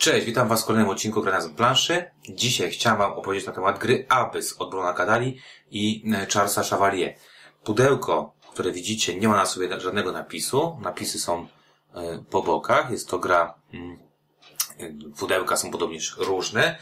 Cześć, witam Was w kolejnym odcinku Grania z planszy. Dzisiaj chciałem Wam opowiedzieć na temat gry Abyss od Bruna Kadali i e, Charlesa Chevalier. Pudełko, które widzicie, nie ma na sobie żadnego napisu. Napisy są e, po bokach. Jest to gra, mm, pudełka są podobnież różne.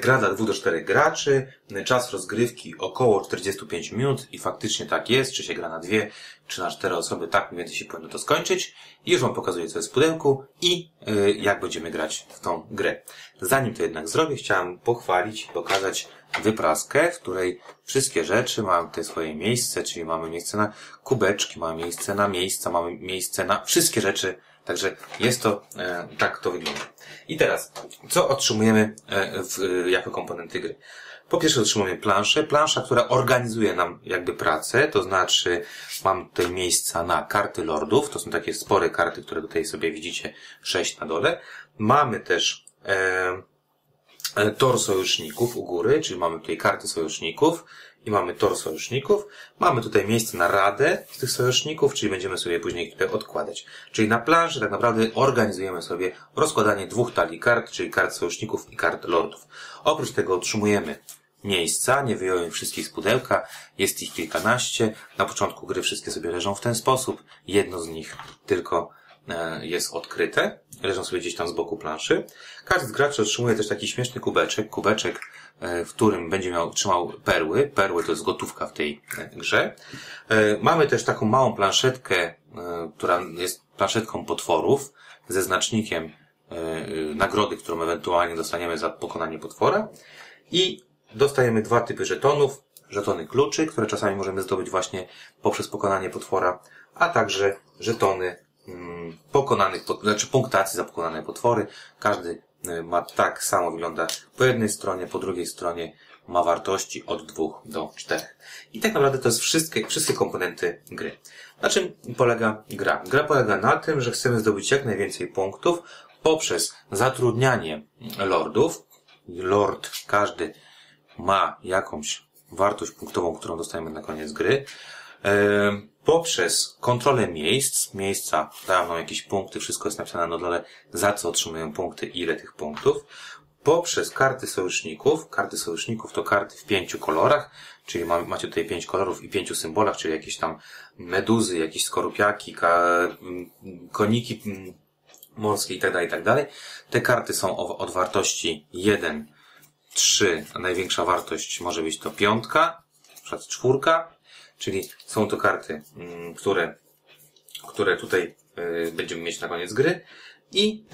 Gra dla 2 do 4 graczy. Czas rozgrywki około 45 minut i faktycznie tak jest. Czy się gra na dwie, czy na cztery osoby, tak mniej więcej się powinno to skończyć. Już Wam pokazuję, co jest w pudełku i yy, jak będziemy grać w tą grę. Zanim to jednak zrobię, chciałem pochwalić i pokazać wypraskę, w której wszystkie rzeczy mają te swoje miejsce, czyli mamy miejsce na kubeczki, mamy miejsce na miejsca, mamy miejsce na wszystkie rzeczy. Także jest to, e, tak to wygląda. I teraz, co otrzymujemy e, w, e, jako komponenty gry? Po pierwsze otrzymujemy planszę. Plansza, która organizuje nam jakby pracę, to znaczy mam tutaj miejsca na karty lordów. To są takie spore karty, które tutaj sobie widzicie, sześć na dole. Mamy też e, tor sojuszników u góry, czyli mamy tutaj karty sojuszników i mamy tor sojuszników. Mamy tutaj miejsce na radę z tych sojuszników, czyli będziemy sobie później tutaj odkładać. Czyli na planszy tak naprawdę organizujemy sobie rozkładanie dwóch talii kart, czyli kart sojuszników i kart lordów. Oprócz tego otrzymujemy miejsca, nie wyjąłem wszystkich z pudełka, jest ich kilkanaście. Na początku gry wszystkie sobie leżą w ten sposób. Jedno z nich tylko e, jest odkryte. Leżą sobie gdzieś tam z boku planszy. Każdy z graczy otrzymuje też taki śmieszny kubeczek. Kubeczek, w którym będzie miał, trzymał perły. Perły to jest gotówka w tej e, grze. Mamy też taką małą planszetkę, która jest planszetką potworów ze znacznikiem nagrody, którą ewentualnie dostaniemy za pokonanie potwora. I dostajemy dwa typy żetonów. Żetony kluczy, które czasami możemy zdobyć właśnie poprzez pokonanie potwora, a także żetony mm, pokonanych, znaczy punktacji za pokonane potwory. Każdy ma tak samo wygląda po jednej stronie, po drugiej stronie ma wartości od 2 do 4. I tak naprawdę to jest wszystkie, wszystkie komponenty gry. Na czym polega gra? Gra polega na tym, że chcemy zdobyć jak najwięcej punktów poprzez zatrudnianie lordów. Lord każdy ma jakąś wartość punktową, którą dostajemy na koniec gry, e, poprzez kontrolę miejsc, miejsca dają nam jakieś punkty, wszystko jest napisane na dole, za co otrzymują punkty, ile tych punktów, poprzez karty sojuszników. Karty sojuszników to karty w pięciu kolorach, czyli macie tutaj pięć kolorów i pięciu symbolach, czyli jakieś tam meduzy, jakieś skorupiaki, koniki morskie itd., tak itd. Tak Te karty są od wartości 1 3, a największa wartość może być to piątka, na przykład czwórka, czyli są to karty, mm, które, które tutaj y, będziemy mieć na koniec gry i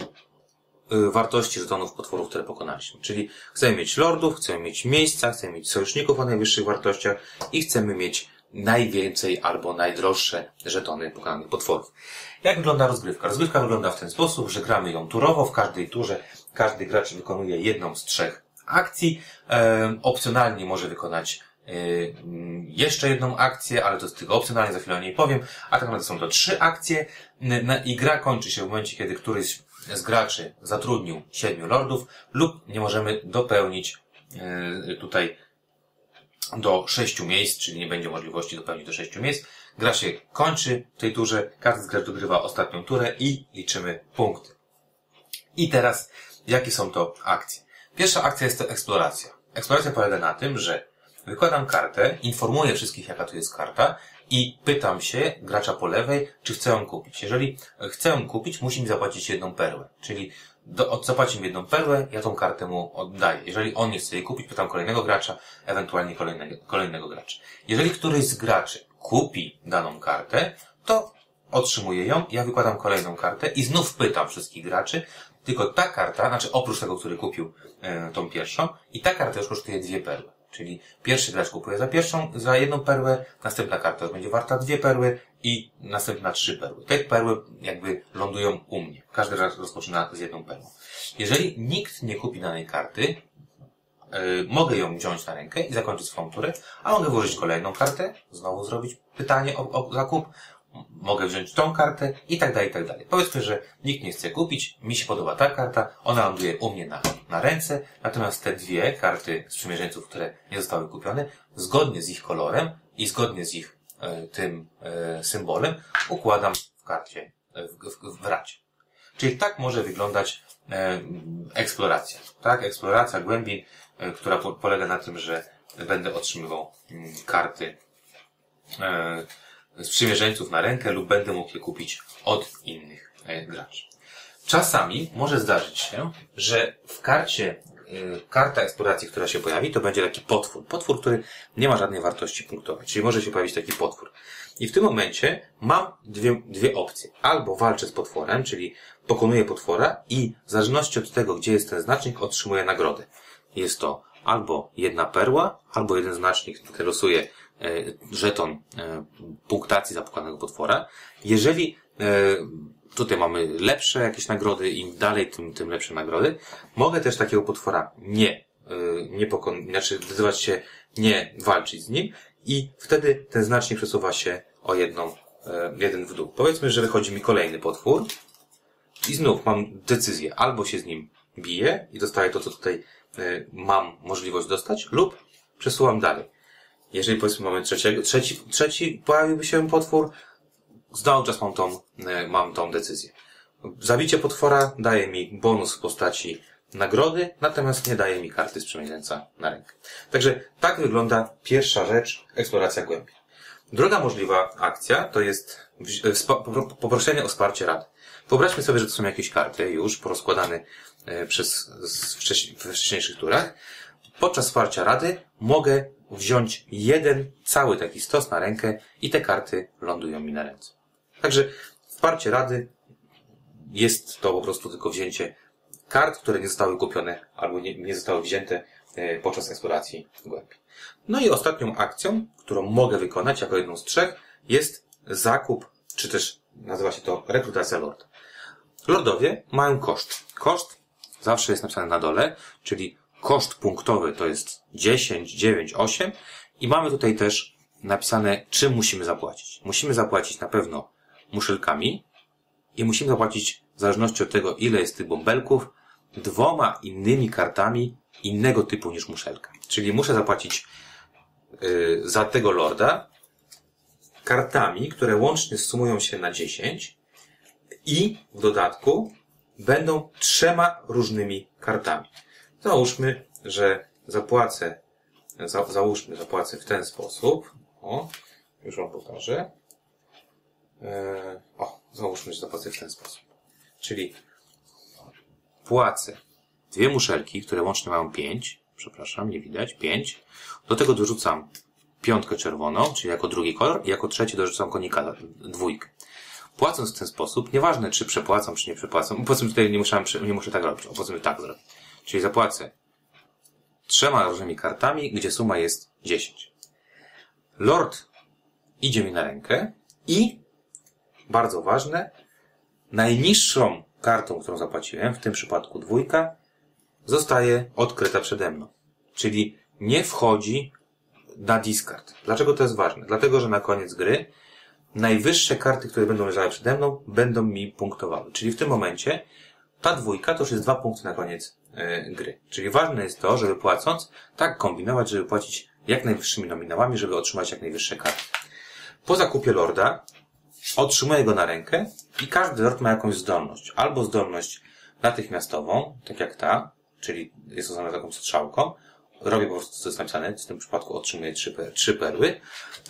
y, wartości żetonów potworów, które pokonaliśmy. Czyli chcemy mieć lordów, chcemy mieć miejsca, chcemy mieć sojuszników o najwyższych wartościach i chcemy mieć najwięcej albo najdroższe żetony pokonanych potworów. Jak wygląda rozgrywka? Rozgrywka wygląda w ten sposób, że gramy ją turowo. W każdej turze każdy gracz wykonuje jedną z trzech akcji. Opcjonalnie może wykonać e, jeszcze jedną akcję, ale to jest tylko opcjonalnie, za chwilę o niej powiem. A tak naprawdę są to trzy akcje i gra kończy się w momencie, kiedy któryś z graczy zatrudnił siedmiu lordów lub nie możemy dopełnić e, tutaj do sześciu miejsc, czyli nie będzie możliwości dopełnić do sześciu miejsc. Gra się kończy w tej turze, każdy z graczy dogrywa ostatnią turę i liczymy punkty. I teraz, jakie są to akcje? Pierwsza akcja jest to eksploracja. Eksploracja polega na tym, że wykładam kartę, informuję wszystkich, jaka tu jest karta i pytam się gracza po lewej, czy chcę ją kupić. Jeżeli chcę ją kupić, musi mi zapłacić jedną perłę. Czyli do, zapłaci mi jedną perłę, ja tą kartę mu oddaję. Jeżeli on nie chce jej kupić, pytam kolejnego gracza, ewentualnie kolejnego, kolejnego gracza. Jeżeli któryś z graczy kupi daną kartę, to otrzymuję ją, ja wykładam kolejną kartę i znów pytam wszystkich graczy, tylko ta karta, znaczy oprócz tego, który kupił e, tą pierwszą, i ta karta już kosztuje dwie perły. Czyli pierwszy gracz kupuje za pierwszą, za jedną perłę, następna karta będzie warta dwie perły i następna trzy perły. Te perły jakby lądują u mnie. Każdy raz rozpoczyna z jedną perłą. Jeżeli nikt nie kupi danej karty, yy, mogę ją wziąć na rękę i zakończyć swoją turę, a mogę włożyć kolejną kartę, znowu zrobić pytanie o, o zakup, mogę wziąć tą kartę i tak dalej, i tak dalej. Powiedzmy, że nikt nie chce kupić, mi się podoba ta karta, ona ląduje u mnie na, na ręce, natomiast te dwie karty sprzymierzeńców, które nie zostały kupione, zgodnie z ich kolorem i zgodnie z ich e, tym e, symbolem układam w karcie, e, w, w, w racie. Czyli tak może wyglądać e, eksploracja. Tak, eksploracja głębin, e, która po, polega na tym, że będę otrzymywał mm, karty e, sprzymierzeńców na rękę lub będę mógł je kupić od innych e, graczy. Czasami może zdarzyć się, że w karcie, e, karta eksploracji, która się pojawi, to będzie taki potwór. Potwór, który nie ma żadnej wartości punktowej, czyli może się pojawić taki potwór. I w tym momencie mam dwie, dwie opcje. Albo walczę z potworem, czyli pokonuję potwora i w zależności od tego, gdzie jest ten znacznik, otrzymuję nagrodę. Jest to albo jedna perła, albo jeden znacznik, który losuje żeton e, punktacji zapokonanego potwora. Jeżeli e, tutaj mamy lepsze jakieś nagrody, im dalej, tym, tym lepsze nagrody, mogę też takiego potwora nie, nie pokon, znaczy zdecydować się nie walczyć z nim i wtedy ten znacznik przesuwa się o jedną, jeden w dół. Powiedzmy, że wychodzi mi kolejny potwór i znów mam decyzję, albo się z nim biję i dostaję to, co tutaj mam możliwość dostać lub przesuwam dalej. Jeżeli powiedzmy mamy trzeciego, trzeci, trzeci pojawiłby się potwór, cały czas mam tą, y, mam tą decyzję. Zabicie potwora daje mi bonus w postaci nagrody, natomiast nie daje mi karty sprzymierzeńca na rękę. Także tak wygląda pierwsza rzecz, eksploracja głębi. Druga możliwa akcja to jest poproszenie o wsparcie rady. Wyobraźmy sobie, że to są jakieś karty już porozkładane E, przez, we wcześniejszych turach. Podczas wsparcia rady mogę wziąć jeden cały taki stos na rękę i te karty lądują mi na ręce. Także wsparcie rady jest to po prostu tylko wzięcie kart, które nie zostały kupione albo nie, nie zostały wzięte e, podczas eksploracji głębi. No i ostatnią akcją, którą mogę wykonać jako jedną z trzech, jest zakup, czy też nazywa się to rekrutacja lorda. Lordowie mają koszt. Koszt zawsze jest napisane na dole, czyli koszt punktowy to jest 10, 9, 8 i mamy tutaj też napisane, czym musimy zapłacić. Musimy zapłacić na pewno muszelkami i musimy zapłacić w zależności od tego, ile jest tych bąbelków, dwoma innymi kartami innego typu niż muszelka. Czyli muszę zapłacić yy, za tego lorda kartami, które łącznie sumują się na 10 i w dodatku będą trzema różnymi kartami. Załóżmy, że zapłacę, za, załóżmy, zapłacę w ten sposób. O, już Wam pokażę. E, o, załóżmy, że zapłacę w ten sposób. Czyli płacę dwie muszelki, które łącznie mają pięć. Przepraszam, nie widać. Pięć. Do tego dorzucam piątkę czerwoną, czyli jako drugi kolor, i jako trzeci dorzucam konika dwójkę. Płacąc w ten sposób, nieważne czy przepłacam, czy nie przepłacam, powiedzmy tutaj nie, musiałem, nie muszę tak robić, powiedzmy tak zrobić. Czyli zapłacę trzema różnymi kartami, gdzie suma jest 10. Lord idzie mi na rękę i, bardzo ważne, najniższą kartą, którą zapłaciłem, w tym przypadku dwójka, zostaje odkryta przede mną. Czyli nie wchodzi na discard. Dlaczego to jest ważne? Dlatego, że na koniec gry najwyższe karty, które będą leżały przede mną, będą mi punktowały. Czyli w tym momencie ta dwójka to już jest dwa punkty na koniec gry. Czyli ważne jest to, żeby płacąc, tak kombinować, żeby płacić jak najwyższymi nominałami, żeby otrzymać jak najwyższe karty. Po zakupie lorda otrzymuję go na rękę i każdy lord ma jakąś zdolność. Albo zdolność natychmiastową, tak jak ta, czyli jest oznaczona taką strzałką, robię po prostu, co jest napisane, w tym przypadku otrzymuję trzy, per, trzy perły,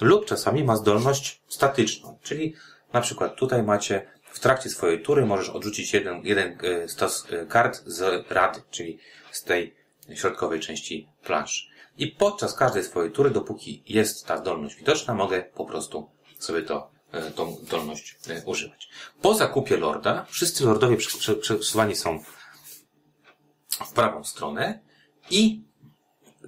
lub czasami ma zdolność statyczną, czyli na przykład tutaj macie w trakcie swojej tury możesz odrzucić jeden, jeden e, stos e, kart z rady, czyli z tej środkowej części planszy. I podczas każdej swojej tury, dopóki jest ta zdolność widoczna, mogę po prostu sobie to, e, tą zdolność używać. Po zakupie lorda, wszyscy lordowie przesuwani są w prawą stronę i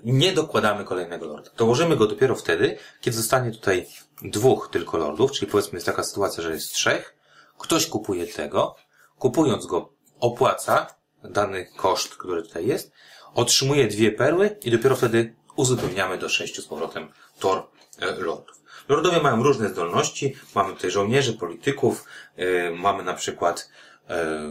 nie dokładamy kolejnego lorda. Dołożymy go dopiero wtedy, kiedy zostanie tutaj dwóch tylko lordów, czyli powiedzmy jest taka sytuacja, że jest trzech, ktoś kupuje tego, kupując go opłaca dany koszt, który tutaj jest, otrzymuje dwie perły i dopiero wtedy uzupełniamy do sześciu z powrotem tor e, lordów. Lordowie mają różne zdolności. Mamy tutaj żołnierzy, polityków, yy, mamy na przykład E, e,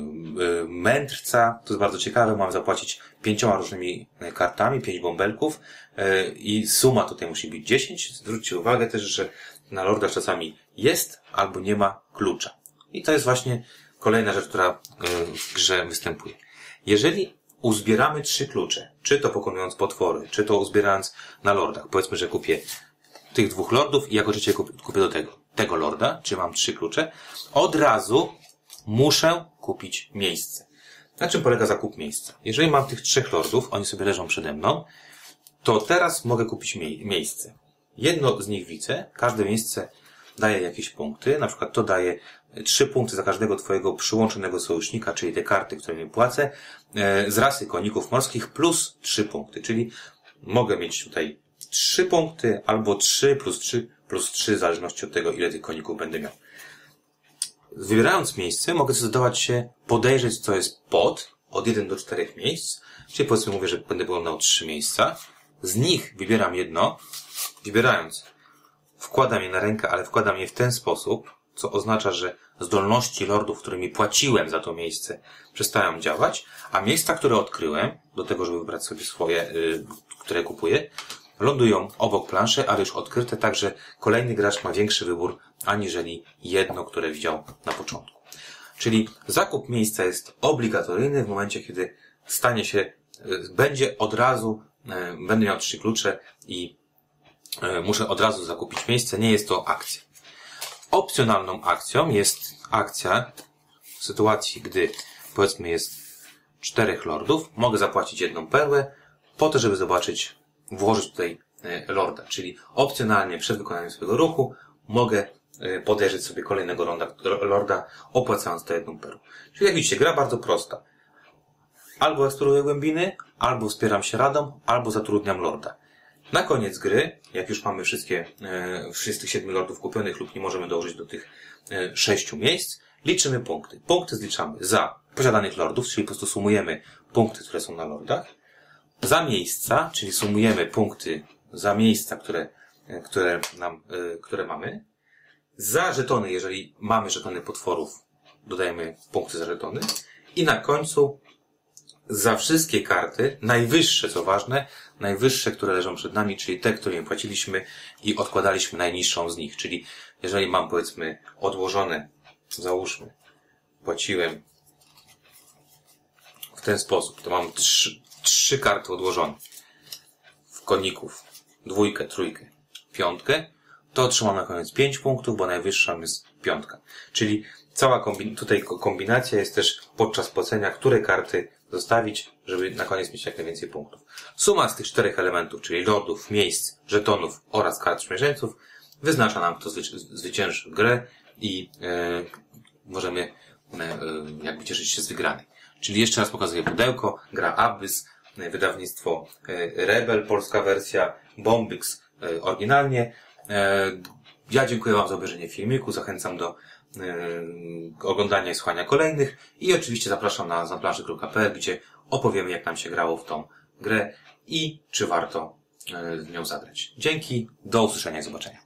mędrca, to jest bardzo ciekawe, mam zapłacić pięcioma różnymi kartami, pięć bąbelków e, i suma tutaj musi być 10. Zwróćcie uwagę też, że na Lorda czasami jest albo nie ma klucza. I to jest właśnie kolejna rzecz, która w grze występuje. Jeżeli uzbieramy trzy klucze, czy to pokonując potwory, czy to uzbierając na lordach, powiedzmy, że kupię tych dwóch lordów i jako kupię, kupię do tego, tego lorda, czy mam trzy klucze, od razu muszę kupić miejsce. Na czym polega zakup miejsca? Jeżeli mam tych trzech lordów, oni sobie leżą przede mną, to teraz mogę kupić mie miejsce. Jedno z nich widzę, każde miejsce daje jakieś punkty, na przykład to daje trzy punkty za każdego twojego przyłączonego sojusznika, czyli te karty, które mi płacę, e, z rasy koników morskich plus trzy punkty, czyli mogę mieć tutaj trzy punkty albo trzy plus trzy plus trzy w zależności od tego, ile tych koników będę miał. Wybierając miejsce, mogę zdecydować się podejrzeć, co jest pod, od 1 do 4 miejsc, czyli powiedzmy mówię, że będę wyglądał trzy miejsca. Z nich wybieram jedno, wybierając, wkładam je na rękę, ale wkładam je w ten sposób, co oznacza, że zdolności lordów, którymi płaciłem za to miejsce, przestają działać, a miejsca, które odkryłem, do tego, żeby wybrać sobie swoje, yy, które kupuję, lądują obok planszy, ale już odkryte, także kolejny gracz ma większy wybór, aniżeli jedno, które widział na początku. Czyli zakup miejsca jest obligatoryjny w momencie, kiedy stanie się, będzie od razu, będę miał trzy klucze i muszę od razu zakupić miejsce. Nie jest to akcja. Opcjonalną akcją jest akcja w sytuacji, gdy powiedzmy jest czterech lordów, mogę zapłacić jedną perłę po to, żeby zobaczyć włożyć tutaj e, lorda, czyli opcjonalnie przed wykonaniem swojego ruchu mogę e, podejrzeć sobie kolejnego lorda, lorda opłacając tę jedną perłę. Czyli jak widzicie, gra bardzo prosta. Albo eksploruję głębiny, albo wspieram się radą, albo zatrudniam lorda. Na koniec gry, jak już mamy wszystkie, e, wszystkich siedmiu lordów kupionych lub nie możemy dołożyć do tych e, sześciu miejsc, liczymy punkty. Punkty zliczamy za posiadanych lordów, czyli po prostu sumujemy punkty, które są na lordach, za miejsca, czyli sumujemy punkty za miejsca, które, e, które, nam, które mamy. Za żetony, jeżeli mamy żetony potworów, dodajemy punkty za żetony. I na końcu za wszystkie karty, najwyższe co ważne, najwyższe, które leżą przed nami, czyli te, którymi płaciliśmy i odkładaliśmy najniższą z nich. Czyli jeżeli mam powiedzmy odłożone, załóżmy, płaciłem w ten sposób, to mam trzy, trzy karty odłożone w koników, dwójkę, trójkę, piątkę, to otrzymam na koniec pięć punktów, bo najwyższa jest piątka. Czyli cała kombin tutaj kombinacja jest też podczas płacenia, które karty zostawić, żeby na koniec mieć jak najwięcej punktów. Suma z tych czterech elementów, czyli lordów, miejsc, żetonów oraz kart sprzymierzeńców, wyznacza nam, kto zwycięży grę i e, możemy e, jakby cieszyć się z wygranej. Czyli jeszcze raz pokazuję pudełko, gra Abyss, e, wydawnictwo e, Rebel, polska wersja, Bombix e, oryginalnie. Ja dziękuję Wam za obejrzenie filmiku, zachęcam do oglądania i słuchania kolejnych i oczywiście zapraszam na zaplanszy.pl, gdzie opowiemy jak nam się grało w tą grę i czy warto w nią zagrać. Dzięki, do usłyszenia i zobaczenia.